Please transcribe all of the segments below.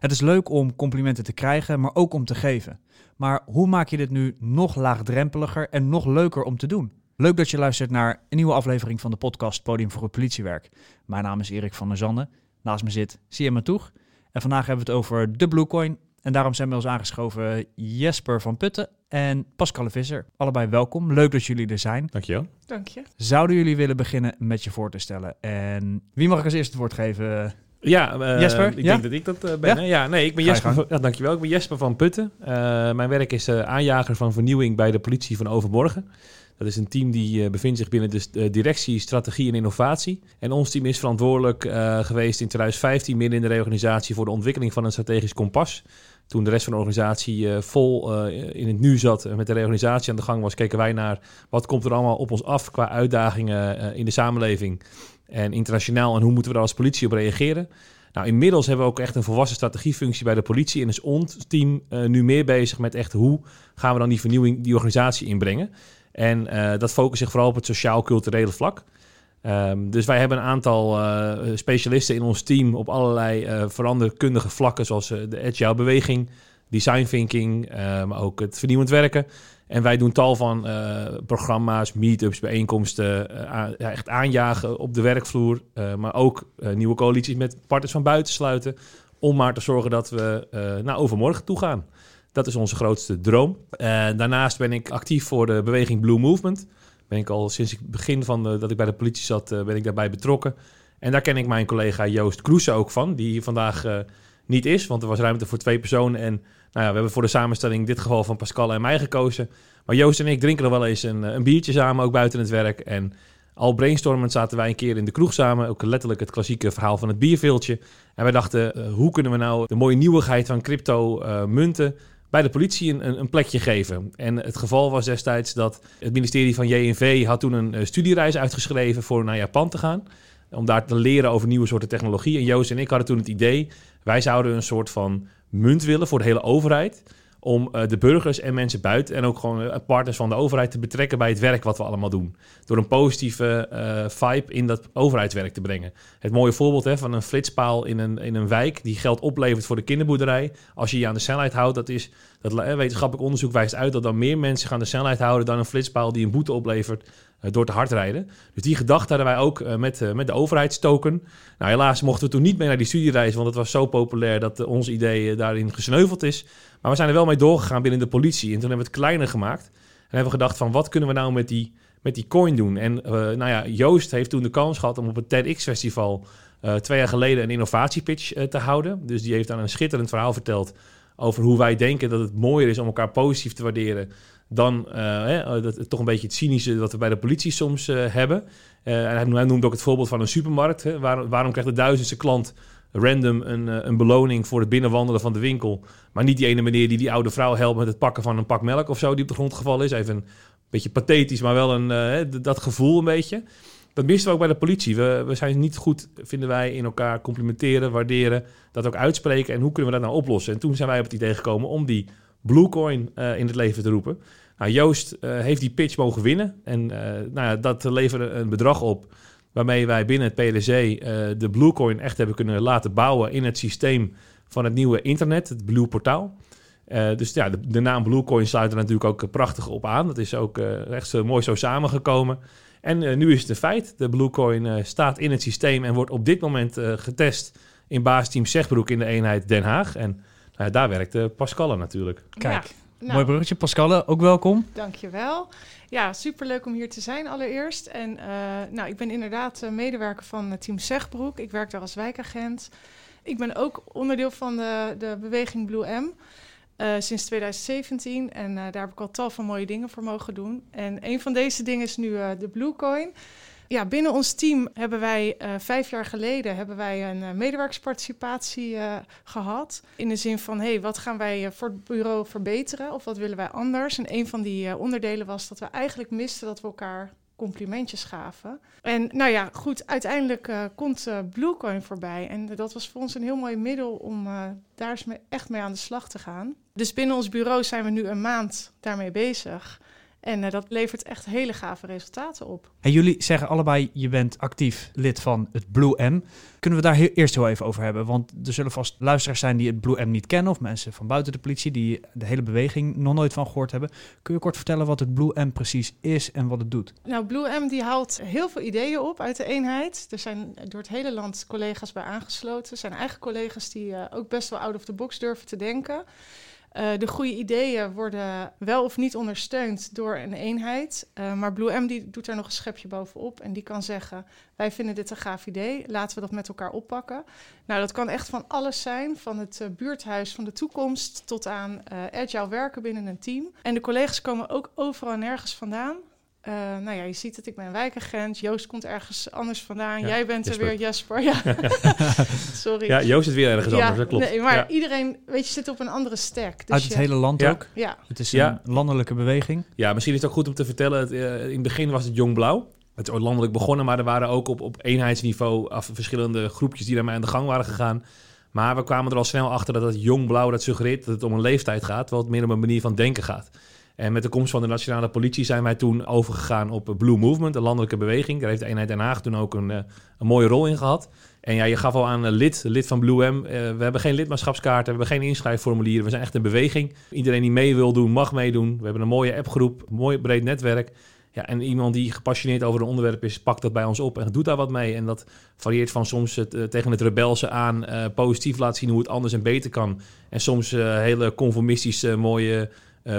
Het is leuk om complimenten te krijgen, maar ook om te geven. Maar hoe maak je dit nu nog laagdrempeliger en nog leuker om te doen? Leuk dat je luistert naar een nieuwe aflevering van de podcast Podium voor het Politiewerk. Mijn naam is Erik van der Zanden. Naast me zit Siem Matoeg. En vandaag hebben we het over de Bluecoin. En daarom zijn we ons aangeschoven Jesper van Putten en Pascal Visser. Allebei welkom. Leuk dat jullie er zijn. Dankjewel. Dank je. Zouden jullie willen beginnen met je voor te stellen? En wie mag ik als eerste het woord geven? Ja, uh, Jesper, ik ja? denk dat ik dat uh, ben. Ja? Nee, ik ben Ga Jesper. Van, ja, dankjewel. Ik ben Jesper van Putten. Uh, mijn werk is aanjager van vernieuwing bij de politie van overmorgen. Dat is een team die bevindt zich binnen de directie Strategie en Innovatie. En ons team is verantwoordelijk geweest in 2015 midden in de reorganisatie voor de ontwikkeling van een strategisch kompas. Toen de rest van de organisatie vol in het nu zat en met de reorganisatie aan de gang was, keken wij naar wat komt er allemaal op ons af qua uitdagingen in de samenleving en internationaal en hoe moeten we daar als politie op reageren. Nou, inmiddels hebben we ook echt een volwassen strategiefunctie bij de politie en is ons team uh, nu meer bezig met echt hoe gaan we dan die vernieuwing, die organisatie inbrengen. En uh, dat focust zich vooral op het sociaal-culturele vlak. Um, dus wij hebben een aantal uh, specialisten in ons team op allerlei veranderkundige vlakken, zoals de agile beweging, design thinking, maar ook het vernieuwend werken. En wij doen tal van programma's, meetups, bijeenkomsten, ja, echt aanjagen op de werkvloer, maar ook nieuwe coalities met partners van buiten sluiten, om maar te zorgen dat we naar overmorgen toe gaan. Dat is onze grootste droom. daarnaast ben ik actief voor de beweging Blue Movement ben ik al sinds het begin van dat ik bij de politie zat, uh, ben ik daarbij betrokken. En daar ken ik mijn collega Joost Kroese ook van, die vandaag uh, niet is, want er was ruimte voor twee personen. En ja, we hebben voor de samenstelling in dit geval van Pascal en mij gekozen. Maar Joost en ik drinken nog wel eens een, een biertje samen, ook buiten het werk. En al brainstormend zaten wij een keer in de kroeg samen, ook letterlijk het klassieke verhaal van het bierveeltje. En wij dachten, uh, hoe kunnen we nou de mooie nieuwigheid van crypto munten bij de politie een, een, plekje geven. En het geval was destijds dat het ministerie van JNV had toen een studiereis uitgeschreven voor naar Japan te gaan. Om daar te leren over nieuwe soorten technologie. En Joost en ik hadden toen het idee, wij zouden een soort van munt willen voor de hele overheid. Om uh, de burgers en mensen buiten en ook gewoon uh, partners van de overheid te betrekken bij het werk wat we allemaal doen. Door een positieve uh, vibe in dat overheidswerk te brengen. Het mooie voorbeeld hè, van een flitspaal in een, in een wijk die geld oplevert voor de kinderboerderij. Als je je aan de snelheid houdt, dat is dat wetenschappelijk onderzoek wijst uit dat dan meer mensen gaan de snelheid houden dan een flitspaal die een boete oplevert door te hard rijden. Dus die gedachte hadden wij ook uh, met, uh, met de overheidstoken. Nou, helaas mochten we toen niet mee naar die studiereis, want het was zo populair dat ons idee daarin gesneuveld is. Maar we zijn er wel mee doorgegaan binnen de politie. En toen hebben we het kleiner gemaakt. En hebben we gedacht van wat kunnen we nou met die, met die coin doen? En nou ja, Joost heeft toen de kans gehad om op het TEDx-festival twee jaar geleden een innovatiepitch te houden. Dus die heeft dan een schitterend verhaal verteld over hoe wij denken dat het mooier is om elkaar positief te waarderen dan uh, hè, dat, toch een beetje het cynische wat we bij de politie soms uh, hebben. En hij noemde ook het voorbeeld van een supermarkt. Hè. Waar, waarom krijgt de duizendste klant random een, een beloning voor het binnenwandelen van de winkel, maar niet die ene meneer die die oude vrouw helpt met het pakken van een pak melk of zo die op de grond gevallen is. Even een beetje pathetisch, maar wel een, dat gevoel een beetje. Dat misten we ook bij de politie. We, we zijn niet goed, vinden wij, in elkaar complimenteren, waarderen, dat ook uitspreken. En hoe kunnen we dat nou oplossen? En toen zijn wij op het idee gekomen om die Bluecoin uh, in het leven te roepen. Nou, Joost uh, heeft die pitch mogen winnen. En uh, nou ja, dat leverde een bedrag op waarmee wij binnen het PLC de Bluecoin echt hebben kunnen laten bouwen in het systeem van het nieuwe internet, het Blue Portaal. dus ja, de, de, naam Bluecoin sluit er natuurlijk ook prachtig op aan. Dat is ook echt zo mooi zo samengekomen. En nu is het een feit. De Bluecoin staat in het systeem en wordt op dit moment getest in baasteam Zegbroek in de eenheid Den Haag. En nou, daar werkt Pascal natuurlijk. Kijk, Ja, nou, mooi bruggetje. Pascal, ook welkom. Dankjewel. Ja, superleuk om hier te zijn allereerst. En uh, nou, ik ben inderdaad uh, medewerker van Team Zegbroek. Ik werk daar als wijkagent. Ik ben ook onderdeel van de, de beweging Blue M. Uh, sinds 2017 en daar heb ik al tal van mooie dingen voor mogen doen. En een van deze dingen is nu de Bluecoin. Ja, binnen ons team hebben wij vijf jaar geleden hebben wij een medewerkersparticipatie gehad. In de zin van, hey, wat gaan wij voor het bureau verbeteren of wat willen wij anders? En een van die onderdelen was dat we eigenlijk misten dat we elkaar complimentjes gaven. En nou ja, goed, uiteindelijk komt Bluecoin voorbij. En dat was voor ons een heel mooi middel om daar eens mee, echt mee aan de slag te gaan. Dus binnen ons bureau zijn we nu een maand daarmee bezig. En uh, dat levert echt hele gave resultaten op. En jullie zeggen allebei, je bent actief lid van het Blue M. Kunnen we daar heel, eerst heel even over hebben? Want er zullen vast luisteraars zijn die het Blue M niet kennen... of mensen van buiten de politie die de hele beweging nog nooit van gehoord hebben. Kun je kort vertellen wat het Blue M precies is en wat het doet? Nou, Blue M die haalt heel veel ideeën op uit de eenheid. Er zijn door het hele land collega's bij aangesloten. Er zijn eigen collega's die uh, ook best wel out of the box durven te denken... Uh, de goede ideeën worden wel of niet ondersteund door een eenheid. Uh, maar Blue M die doet er nog een schepje bovenop. En die kan zeggen: Wij vinden dit een gaaf idee. Laten we dat met elkaar oppakken. Nou, dat kan echt van alles zijn. Van het uh, buurthuis van de toekomst tot aan agile werken binnen een team. En de collega's komen ook overal nergens vandaan. Uh, nou ja, je ziet het, ik ben een wijkagent. Joost komt ergens anders vandaan. Ja, Jij bent Jesper. er weer, Jasper. Ja. Sorry. Ja, Joost zit weer ergens Ja, anders, dat klopt. Nee, maar Ja. iedereen, weet je, zit op een andere stack. Dus Uit het je- hele land Ja. ook. Ja, Het is Ja. een landelijke beweging. Ja, misschien is het ook goed om te vertellen. Het, eh, in het begin was het Jong Blauw. Het is ooit landelijk begonnen, maar er waren ook op, op eenheidsniveau af, verschillende groepjes die daarmee aan de gang waren gegaan. Maar we kwamen er al snel achter dat het Jong Blauw dat suggereert dat het om een leeftijd gaat, terwijl het meer om een manier van denken gaat. En met de komst van de nationale politie zijn wij toen overgegaan op Blue Movement, een landelijke beweging. Daar heeft de eenheid Den Haag toen ook een, eh, een mooie rol in gehad. En ja, je gaf al aan eh, lid, lid van Blue M. Eh, we hebben geen lidmaatschapskaarten, we hebben geen inschrijfformulieren. We zijn echt een beweging. Iedereen die mee wil doen, mag meedoen. We hebben een mooie appgroep, een mooi breed netwerk. Ja, en iemand die gepassioneerd over een onderwerp is, pakt dat bij ons op en doet daar wat mee. En dat varieert van soms het, tegen het rebelse aan positief laten zien hoe het anders en beter kan. En soms hele conformistische, mooie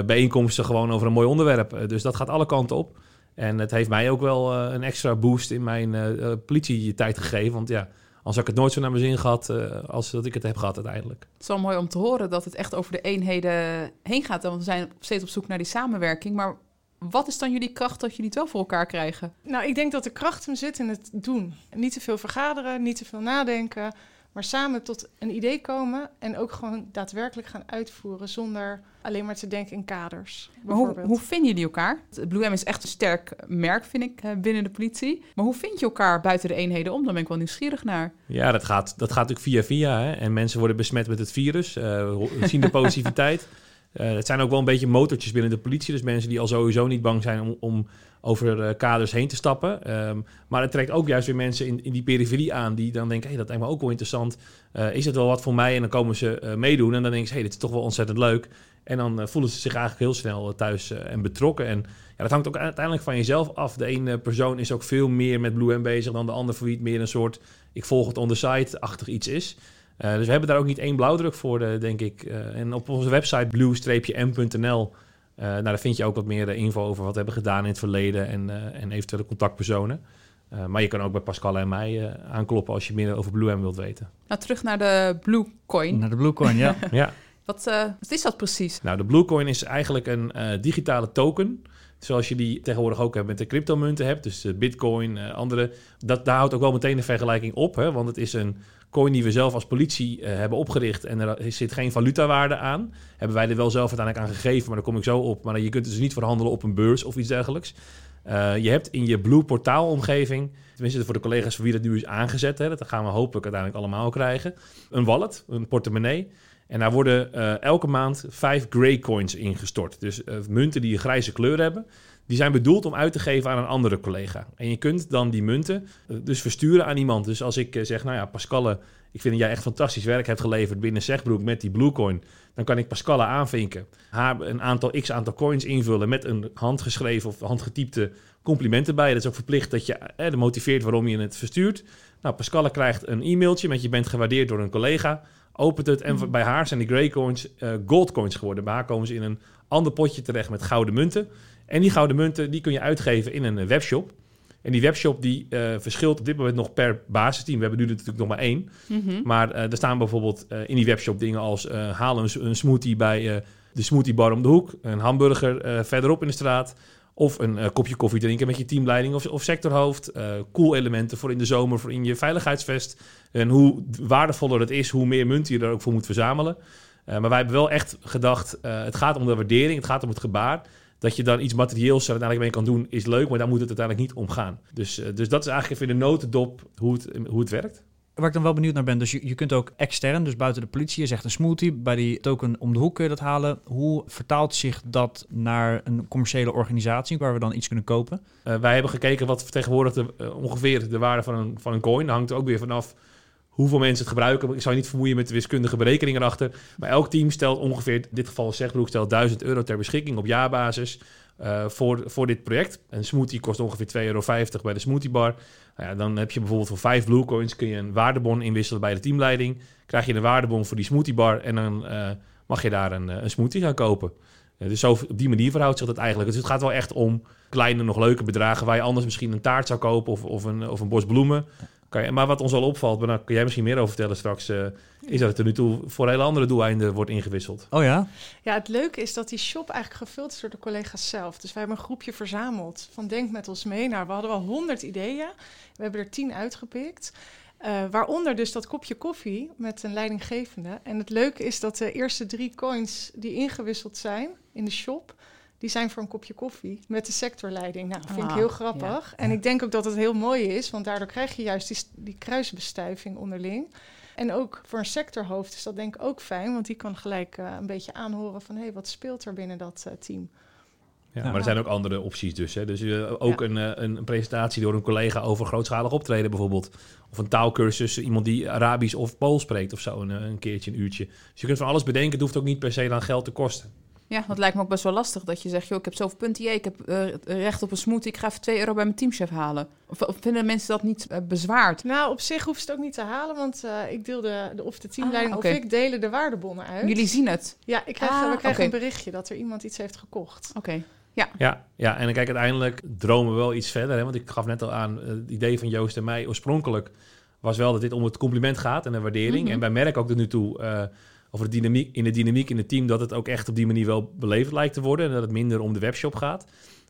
bijeenkomsten gewoon over een mooi onderwerp. Eh, dus dat gaat alle kanten op. En het heeft mij ook wel eh, een extra boost in mijn eh, eh, politietijd gegeven. Want ja, anders had ik het nooit zo naar mijn zin gehad eh, als dat ik het heb gehad uiteindelijk. Het is wel mooi om te horen dat het echt over de eenheden heen gaat. Want we zijn steeds op zoek naar die samenwerking. Maar wat is dan jullie kracht dat jullie het wel voor elkaar krijgen? Nou, ik denk dat de kracht hem zit in het doen. Niet te veel vergaderen, niet te veel nadenken, maar samen tot een idee komen en ook gewoon daadwerkelijk gaan uitvoeren zonder alleen maar te denken in kaders. Maar hoe, bijvoorbeeld. hoe vinden jullie elkaar? Het Blue M is echt een sterk merk, vind ik, eh, binnen de politie. Maar hoe vind je elkaar buiten de eenheden om? Daar ben ik wel nieuwsgierig naar. Ja, dat gaat, dat gaat natuurlijk via via. Hè? En mensen worden besmet met het virus, eh, ho- zien de positiviteit. Eh, het zijn ook wel een beetje motortjes binnen de politie. Dus mensen die al sowieso niet bang zijn om, om over eh, kaders heen te stappen. Ehm, maar het trekt ook juist weer mensen in, in die periferie aan... die dan denken, hey, dat lijkt me ook wel interessant. Eh, is het wel wat voor mij? En dan komen ze eh, meedoen. En dan denken ze, hey, dit is toch wel ontzettend leuk. En dan voelen ze zich eigenlijk heel snel thuis en betrokken. En ja, dat hangt ook uiteindelijk van jezelf af. De ene persoon is ook veel meer met Blue M bezig... dan de ander voor wie het meer een soort... ik volg het on the side-achtig iets is... Dus we hebben daar ook niet één blauwdruk voor, denk ik. En op onze website blue-m.nl, nou, daar vind je ook wat meer info over wat we hebben gedaan in het verleden en, en eventuele contactpersonen. maar je kan ook bij Pascal en mij aankloppen als je meer over Blue M wilt weten. Nou, terug naar de Blue Coin. Naar de Bluecoin, ja. ja. Wat, uh, wat is dat precies? Nou, de Bluecoin is eigenlijk een digitale token. Zoals je die tegenwoordig ook hebt met de cryptomunten hebt. Dus bitcoin, andere. Dat, daar houdt ook wel meteen de vergelijking op. Hè, want het is een coin die we zelf als politie uh, hebben opgericht en er zit geen valutawaarde aan. Hebben wij er wel zelf uiteindelijk aan gegeven, maar daar kom ik zo op. Maar je kunt dus niet verhandelen op een beurs of iets dergelijks. Uh, je hebt in je Blue portaalomgeving, tenminste voor de collega's voor wie dat nu is aangezet, hè, dat gaan we hopelijk uiteindelijk allemaal krijgen, een wallet, een portemonnee. En daar worden uh, elke maand vijf grey coins ingestort. Dus munten die een grijze kleur hebben. Die zijn bedoeld om uit te geven aan een andere collega. En je kunt dan die munten dus versturen aan iemand. Dus als ik zeg, nou ja, Pascalle, ik vind dat jij echt fantastisch werk hebt geleverd binnen Zegbroek met die Bluecoin. Dan kan ik Pascalle aanvinken. Haar een aantal x aantal coins invullen met een handgeschreven of handgetypte complimenten bij. Dat is ook verplicht dat je eh, motiveert waarom je het verstuurt. Nou, Pascalle krijgt een e-mailtje met je bent gewaardeerd door een collega. Opent het en mm. bij haar zijn die grey coins uh, gold coins geworden. Bij haar komen ze in een ander potje terecht met gouden munten. En die gouden munten die kun je uitgeven in een webshop. En die webshop die uh, verschilt op dit moment nog per basisteam. We hebben nu natuurlijk nog maar één. Mm -hmm. Maar uh, er staan bijvoorbeeld uh, in die webshop dingen als haal een, een, smoothie bij de smoothie bar om de hoek. Een hamburger verderop in de straat. Of een kopje koffie drinken met je teamleiding of, of sectorhoofd. cool elementen voor in de zomer, voor in je veiligheidsvest. En hoe waardevoller het is, hoe meer munten je er ook voor moet verzamelen. maar wij hebben wel echt gedacht, het gaat om de waardering, het gaat om het gebaar dat je dan iets materieels er uiteindelijk mee kan doen, is leuk, maar daar moet het uiteindelijk niet om gaan. Dus, uh, dus dat is eigenlijk even in de notendop hoe het, hoe het werkt. Waar ik dan wel benieuwd naar ben, dus je, je kunt ook extern, dus buiten de politie, je zegt een smoothie, bij die token om de hoek kun je dat halen. Hoe vertaalt zich dat naar een commerciële organisatie waar we dan iets kunnen kopen? Uh, wij hebben gekeken wat vertegenwoordigt de, uh, ongeveer de waarde van een, van een coin. Dat hangt er ook weer vanaf hoeveel mensen het gebruiken. Ik zou je niet vermoeien met de wiskundige berekeningen erachter. Maar elk team stelt ongeveer, in dit geval Zegbroek, stelt 1000 euro ter beschikking op jaarbasis. Uh, voor, voor dit project. Een smoothie kost ongeveer 2,50 euro bij de smoothie bar. Nou dan heb je bijvoorbeeld voor 5 blue coins kun je een waardebon inwisselen bij de teamleiding. Krijg je een waardebon voor die smoothie bar en dan uh, mag je daar een, een smoothie gaan kopen. Dus zo, op die manier verhoudt zich dat eigenlijk. Dus het gaat wel echt om kleine, nog leuke bedragen waar je anders misschien een taart zou kopen of, of, een, of een bos bloemen. Kan je, maar wat ons al opvalt, maar daar kun jij misschien meer over vertellen straks, uh, is dat het er nu toe voor hele andere doeleinden wordt ingewisseld. Oh ja? Ja, het leuke is dat die shop eigenlijk gevuld is door de collega's zelf. Dus wij hebben een groepje verzameld van Denk met ons mee. Nou, we hadden wel honderd ideeën. We hebben er tien uitgepikt. Uh, waaronder dus dat kopje koffie met een leidinggevende. En het leuke is dat de eerste drie coins die ingewisseld zijn in de shop die zijn voor een kopje koffie met de sectorleiding. Nou, vind Ah, ik heel grappig. ja. En ik denk ook dat het heel mooi is, want daardoor krijg je juist die, die kruisbestuiving onderling. En ook voor een sectorhoofd is dat denk ik ook fijn, want die kan gelijk eh, een beetje aanhoren van hé, hey, wat speelt er binnen dat eh, team. Ja, maar er zijn ook andere opties dus. Hè. Dus eh, ook Ja. een, eh, een, presentatie door een collega over grootschalig optreden bijvoorbeeld. Of een taalkursus, iemand die Arabisch of Pools spreekt of zo, een, een keertje, een uurtje. Dus je kunt van alles bedenken, het hoeft ook niet per se dan geld te kosten. Ja, want het lijkt me ook best wel lastig dat je zegt... joh, ik heb zoveel punten, jee, ik heb eh, recht op een smoothie... ik ga even 2 euro bij mijn teamchef halen. Of, of vinden mensen dat niet eh, bezwaard? Nou, op zich hoeft het ook niet te halen, want eh, ik deel de, de- of de teamleiding Ah, oké. of ik delen de waardebonnen uit. Jullie zien het. Ja, ik krijg, Ah, we krijgen een berichtje dat er iemand iets heeft gekocht. Oké. Ja, ja, en dan kijk, uiteindelijk dromen we wel iets verder. Hè? Want ik gaf net al aan, het idee van Joost en mij oorspronkelijk was wel dat dit om het compliment gaat en de waardering. Mhm. En wij merken ook tot nu toe eh, over de dynamiek, in de dynamiek in het team dat het ook echt op die manier wel beleefd lijkt te worden. En dat het minder om de webshop gaat.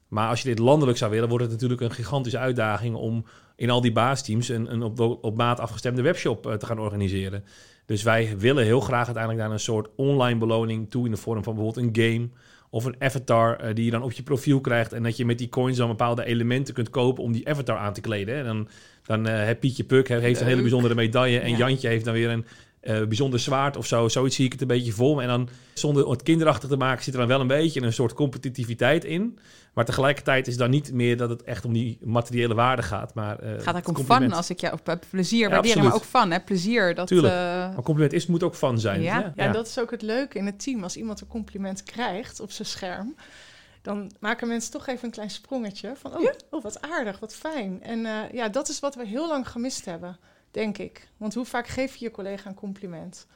Maar als je dit landelijk zou willen, wordt het natuurlijk een gigantische uitdaging om in al die baasteams een, een op, op maat afgestemde webshop eh, te gaan organiseren. Dus wij willen heel graag uiteindelijk daar een soort online beloning toe in de vorm van bijvoorbeeld een game of een avatar eh, die je dan op je profiel krijgt en dat je met die coins dan bepaalde elementen kunt kopen om die avatar aan te kleden. En dan, dan eh, heeft Pietje Puk he- heeft een hele bijzondere medaille en Ja. Jantje heeft dan weer een eh, bijzonder zwaard of zo. Zoiets zie ik het een beetje voor me. En dan zonder het kinderachtig te maken zit er dan wel een beetje een soort competitiviteit in. Maar tegelijkertijd is dan niet meer dat het echt om die materiële waarde gaat. Maar, eh, Het gaat eigenlijk om compliment. fun als ik jou... Of, eh, plezier Ja, waarderen, maar ook fun, hè? Plezier, dat... Tuurlijk. eh, Maar compliment is, moet ook fun zijn. Ja. Ja, Ja, en dat is ook het leuke in het team. Als iemand een compliment krijgt op zijn scherm, dan maken mensen toch even een klein sprongetje van, oh, oh wat aardig, wat fijn. En eh, ja, dat is wat we heel lang gemist hebben, denk ik. Want hoe vaak geef je je collega een compliment?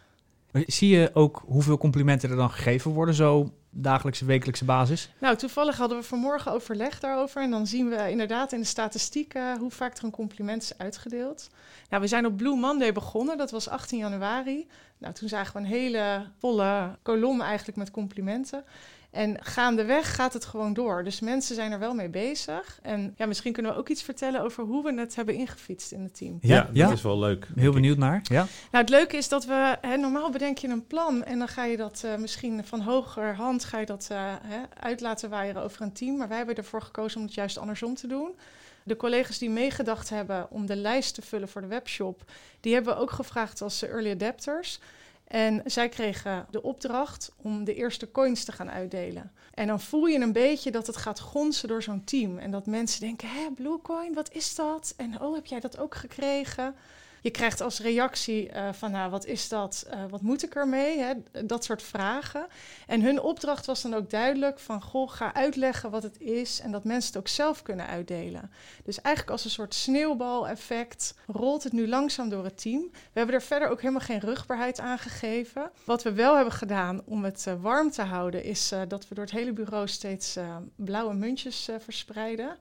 Zie je ook hoeveel complimenten er dan gegeven worden, zo dagelijkse, wekelijkse basis? Nou, toevallig hadden we vanmorgen overleg daarover. En dan zien we inderdaad in de statistieken hoe vaak er een compliment is uitgedeeld. Nou, we zijn op Blue Monday begonnen. Dat was 18 januari. Nou, toen zagen we een hele volle kolom eigenlijk met complimenten. En gaandeweg gaat het gewoon door. Dus mensen zijn er wel mee bezig. En ja, misschien kunnen we ook iets vertellen over hoe we het hebben ingefietst in het team. Ja, Ja, dat ja. is wel leuk. Heel benieuwd naar. Ja. Nou, het leuke is dat we, hè, normaal bedenk je een plan en dan ga je dat eh, misschien van hoger hand ga je dat eh, hè, uit laten waaien over een team. Maar wij hebben ervoor gekozen om het juist andersom te doen. De collega's die meegedacht hebben om de lijst te vullen voor de webshop, die hebben we ook gevraagd als early adapters. En zij kregen de opdracht om de eerste coins te gaan uitdelen. En dan voel je een beetje dat het gaat gonzen door zo'n team. En dat mensen denken, hè, Bluecoin, wat is dat? En oh, heb jij dat ook gekregen? Je krijgt als reactie eh, van, nou, wat is dat? Eh, wat moet ik ermee? Hè? Dat soort vragen. En hun opdracht was dan ook duidelijk van, goh, ga uitleggen wat het is en dat mensen het ook zelf kunnen uitdelen. Dus eigenlijk als een soort sneeuwbaleffect rolt het nu langzaam door het team. We hebben er verder ook helemaal geen rugbaarheid aan gegeven. Wat we wel hebben gedaan om het eh, warm te houden, is dat we door het hele bureau steeds blauwe muntjes verspreiden.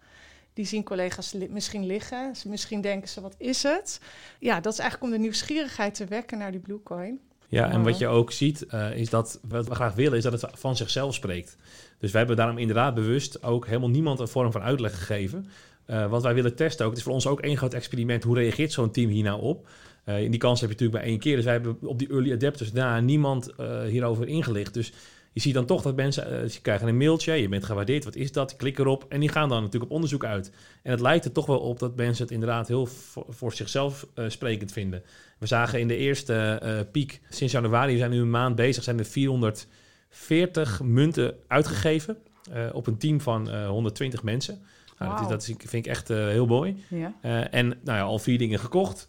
Die zien collega's li- misschien liggen. Ze- Misschien denken ze, wat is het? Ja, dat is eigenlijk om de nieuwsgierigheid te wekken naar die Bluecoin. Ja, en wat je ook ziet, eh, is dat wat we graag willen, is dat het van zichzelf spreekt. Dus wij hebben daarom inderdaad bewust ook helemaal niemand een vorm van uitleg gegeven. Eh, wat wij willen testen ook, het is voor ons ook één groot experiment. Hoe reageert zo'n team hier nou op? In die kans heb je natuurlijk maar één keer. Dus wij hebben op die early adapters na niemand hierover ingelicht. Dus je ziet dan toch dat mensen, uh, ze krijgen een mailtje, je bent gewaardeerd, wat is dat? Je klikt erop en die gaan dan natuurlijk op onderzoek uit. En het lijkt er toch wel op dat mensen het inderdaad heel voor, zichzelf uh, sprekend vinden. We zagen in de eerste uh, piek, sinds januari, we zijn nu een maand bezig, zijn er 440 munten uitgegeven op een team van 120 mensen. Nou, wow. dat, is, dat, vind ik echt heel mooi. Ja. en nou ja, al vier dingen gekocht.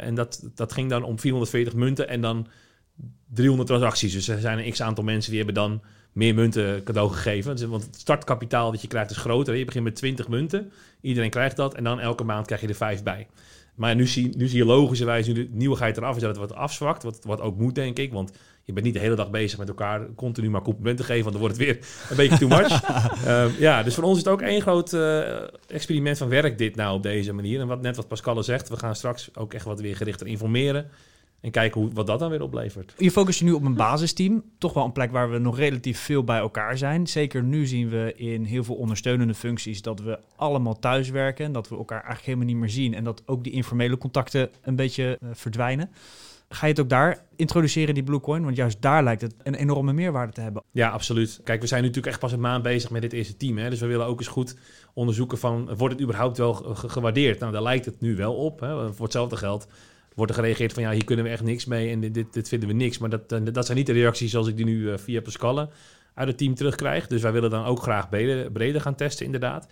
en dat, dat ging dan om 440 munten en dan 300 transacties. Dus er zijn een x aantal mensen die hebben dan meer munten cadeau gegeven. Dus, want het startkapitaal dat je krijgt is groter. Je begint met 20 munten. Iedereen krijgt dat. En dan elke maand krijg je er vijf bij. Maar nu zie, nu zie je logischerwijs, nu de nieuwigheid eraf is, dat het wat afzwakt. Wat, wat ook moet, denk ik. Want je bent niet de hele dag bezig met elkaar continu maar complimenten geven. Want dan wordt het weer een beetje too much. uh, ja, dus voor ons is het ook één groot uh, experiment van werk dit nou op deze manier. En wat net wat Pascal zegt, we gaan straks ook echt wat weer gerichter informeren. En kijken hoe, wat dat dan weer oplevert. Je focust je nu op een basisteam. Toch wel een plek waar we nog relatief veel bij elkaar zijn. Zeker nu zien we in heel veel ondersteunende functies dat we allemaal thuiswerken. Dat we elkaar eigenlijk helemaal niet meer zien. En dat ook die informele contacten een beetje uh, verdwijnen. Ga je het ook daar introduceren, die Bluecoin? Want juist daar lijkt het een enorme meerwaarde te hebben. Ja, absoluut. Kijk, we zijn natuurlijk echt pas een maand bezig met dit eerste team. Hè? Dus we willen ook eens goed onderzoeken van... wordt het überhaupt wel gewaardeerd? Nou, daar lijkt het nu wel op. Hè? Voor hetzelfde geld wordt er gereageerd van ja, hier kunnen we echt niks mee en dit, dit vinden we niks. Maar dat, eh, dat zijn niet de reacties zoals ik die nu uh, via Pascal uit het team terugkrijg. Dus wij willen dan ook graag breder, breder gaan testen, inderdaad.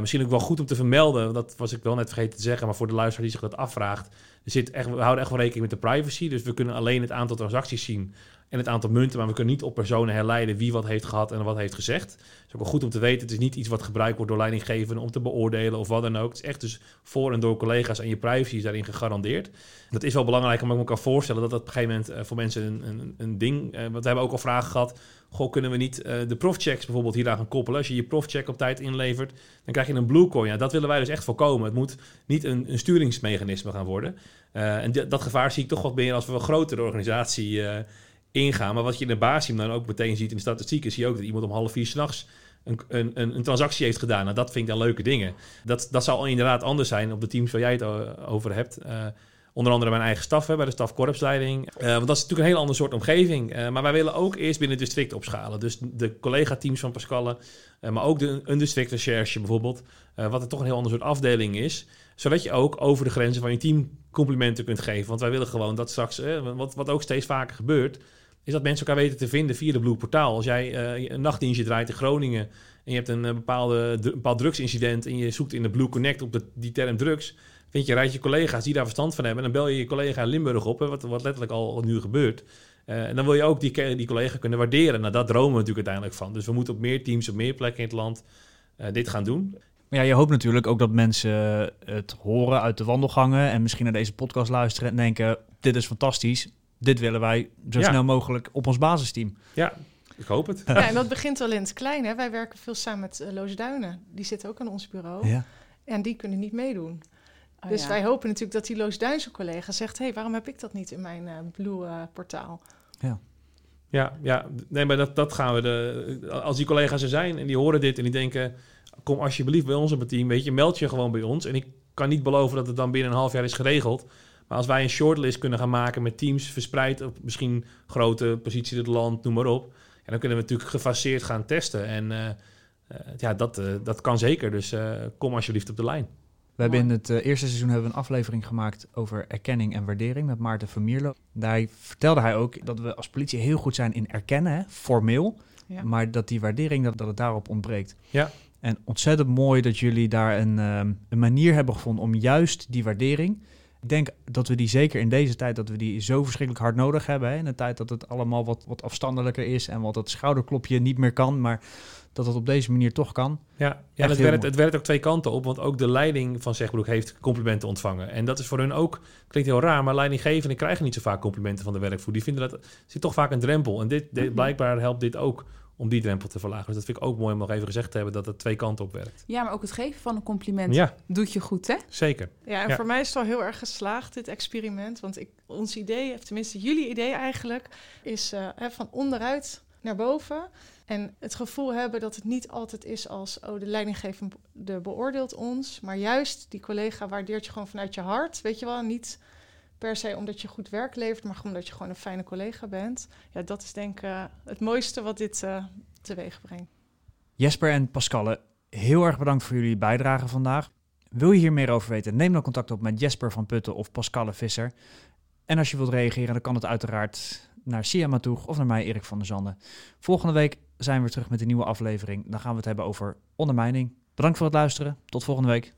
Misschien ook wel goed om te vermelden, dat was ik wel net vergeten te zeggen, maar voor de luisteraar die zich dat afvraagt. Er zit echt, we houden echt wel rekening met de privacy, dus we kunnen alleen het aantal transacties zien en het aantal munten, maar we kunnen niet op personen herleiden wie wat heeft gehad en wat heeft gezegd. Het is ook wel goed om te weten, het is niet iets wat gebruikt wordt door leidinggevenden om te beoordelen of wat dan ook. Het is echt dus voor en door collega's en je privacy is daarin gegarandeerd. Dat is wel belangrijk, maar ik me kan voorstellen dat dat op een gegeven moment uh, voor mensen een, een, een ding, uh, want we hebben ook al vragen gehad, goh, kunnen we niet uh, de profchecks bijvoorbeeld hier gaan koppelen? Als je je profcheck op tijd inlevert, dan krijg je een bluecoin. Ja, dat willen wij dus echt voorkomen. Het moet niet een, een sturingsmechanisme gaan worden. En dat gevaar zie ik toch wat meer als we een grotere organisatie ingaan. Maar wat je in de basisteam dan ook meteen ziet in de statistieken, zie je ook dat iemand om half vier s'nachts een, een, een, transactie heeft gedaan. Nou, dat vind ik dan leuke dingen. Dat, dat zal inderdaad anders zijn op de teams waar jij het over hebt. Uh, onder andere mijn eigen staf, hè, bij de stafkorpsleiding. Uh, want dat is natuurlijk een heel ander soort omgeving. Maar wij willen ook eerst binnen het district opschalen. Dus de collega-teams van Pascalle, maar ook de, een districtrecherche bijvoorbeeld. wat er toch een heel ander soort afdeling is. Zodat je ook over de grenzen van je team complimenten kunt geven. Want wij willen gewoon dat straks, wat, wat ook steeds vaker gebeurt is dat mensen elkaar weten te vinden via de Blue Portaal. Als jij uh, een nachtdienstje draait in Groningen en je hebt een, eh, bepaalde, een bepaald drugsincident en je zoekt in de Blue Connect op de, die term drugs, vind je, rijdt je collega's die daar verstand van hebben en dan bel je je collega in Limburg op, hè, wat, wat letterlijk al nu gebeurt. Uh, en dan wil je ook die, die collega kunnen waarderen. Nou, dat dromen we natuurlijk uiteindelijk van. Dus we moeten op meer teams, op meer plekken in het land dit gaan doen. Maar ja, je hoopt natuurlijk ook dat mensen het horen uit de wandelgangen en misschien naar deze podcast luisteren en denken, dit is fantastisch dit willen wij zo snel mogelijk op ons basisteam. Ja, ik hoop het. Ja, en dat begint al in het klein. Hè? Wij werken veel samen met uh, Loos Duinen. Die zitten ook aan ons bureau. Ja. En die kunnen niet meedoen. Oh, dus wij hopen natuurlijk dat die Loos Duinse collega zegt... hé, hey, waarom heb ik dat niet in mijn uh, Blue-portaal? ja. Ja, ja, nee, maar dat, dat gaan we. De, als die collega's er zijn en die horen dit en die denken: kom alsjeblieft bij ons op het team, weet je, meld je gewoon bij ons. En ik kan niet beloven dat het dan binnen een half jaar is geregeld. Maar als wij een shortlist kunnen gaan maken met teams verspreid op misschien grote posities in het land, noem maar op. Ja, dan kunnen we natuurlijk gefaseerd gaan testen. En uh, uh, ja, dat, uh, dat kan zeker. Dus kom alsjeblieft op de lijn. We hebben in het eerste seizoen hebben we een aflevering gemaakt over erkenning en waardering met Maarten Vermierlo. Daar vertelde hij ook dat we als politie heel goed zijn in erkennen, hè, formeel. Ja. Maar dat die waardering, dat, dat het daarop ontbreekt. Ja. En ontzettend mooi dat jullie daar een, um, een manier hebben gevonden om juist die waardering ik denk dat we die zeker in deze tijd, dat we die zo verschrikkelijk hard nodig hebben. Hè? In een tijd dat het allemaal wat, wat afstandelijker is en wat het schouderklopje niet meer kan. Maar dat het op deze manier toch kan. Ja, ja het, werkt, het werkt ook twee kanten op. Want ook de leiding van Zegbroek heeft complimenten ontvangen. En dat is voor hun ook, klinkt heel raar, maar leidinggevenden krijgen niet zo vaak complimenten van de werkvoer. Die vinden dat, zit toch vaak een drempel. En dit, dit blijkbaar helpt dit ook om die drempel te verlagen. Dus dat vind ik ook mooi om nog even gezegd te hebben dat het twee kanten op werkt. Ja, maar ook het geven van een compliment ja. doet je goed, hè? Zeker. Ja, en voor mij is het al heel erg geslaagd, dit experiment. Want ik, ons idee, of tenminste jullie idee eigenlijk, is uh, van onderuit naar boven. En het gevoel hebben dat het niet altijd is als, oh, de leidinggevende beoordeelt ons. Maar juist die collega waardeert je gewoon vanuit je hart, weet je wel, niet per se omdat je goed werk levert, maar omdat je gewoon een fijne collega bent. Ja, dat is denk ik eh, het mooiste wat dit uh, teweeg brengt. Jesper en Pascalle, heel erg bedankt voor jullie bijdrage vandaag. Wil je hier meer over weten, neem dan contact op met Jesper van Putten of Pascalle Visser. En als je wilt reageren, dan kan het uiteraard naar Sia Matoeg of naar mij, Erik van der Zanden. Volgende week zijn we terug met een nieuwe aflevering. Dan gaan we het hebben over ondermijning. Bedankt voor het luisteren. Tot volgende week.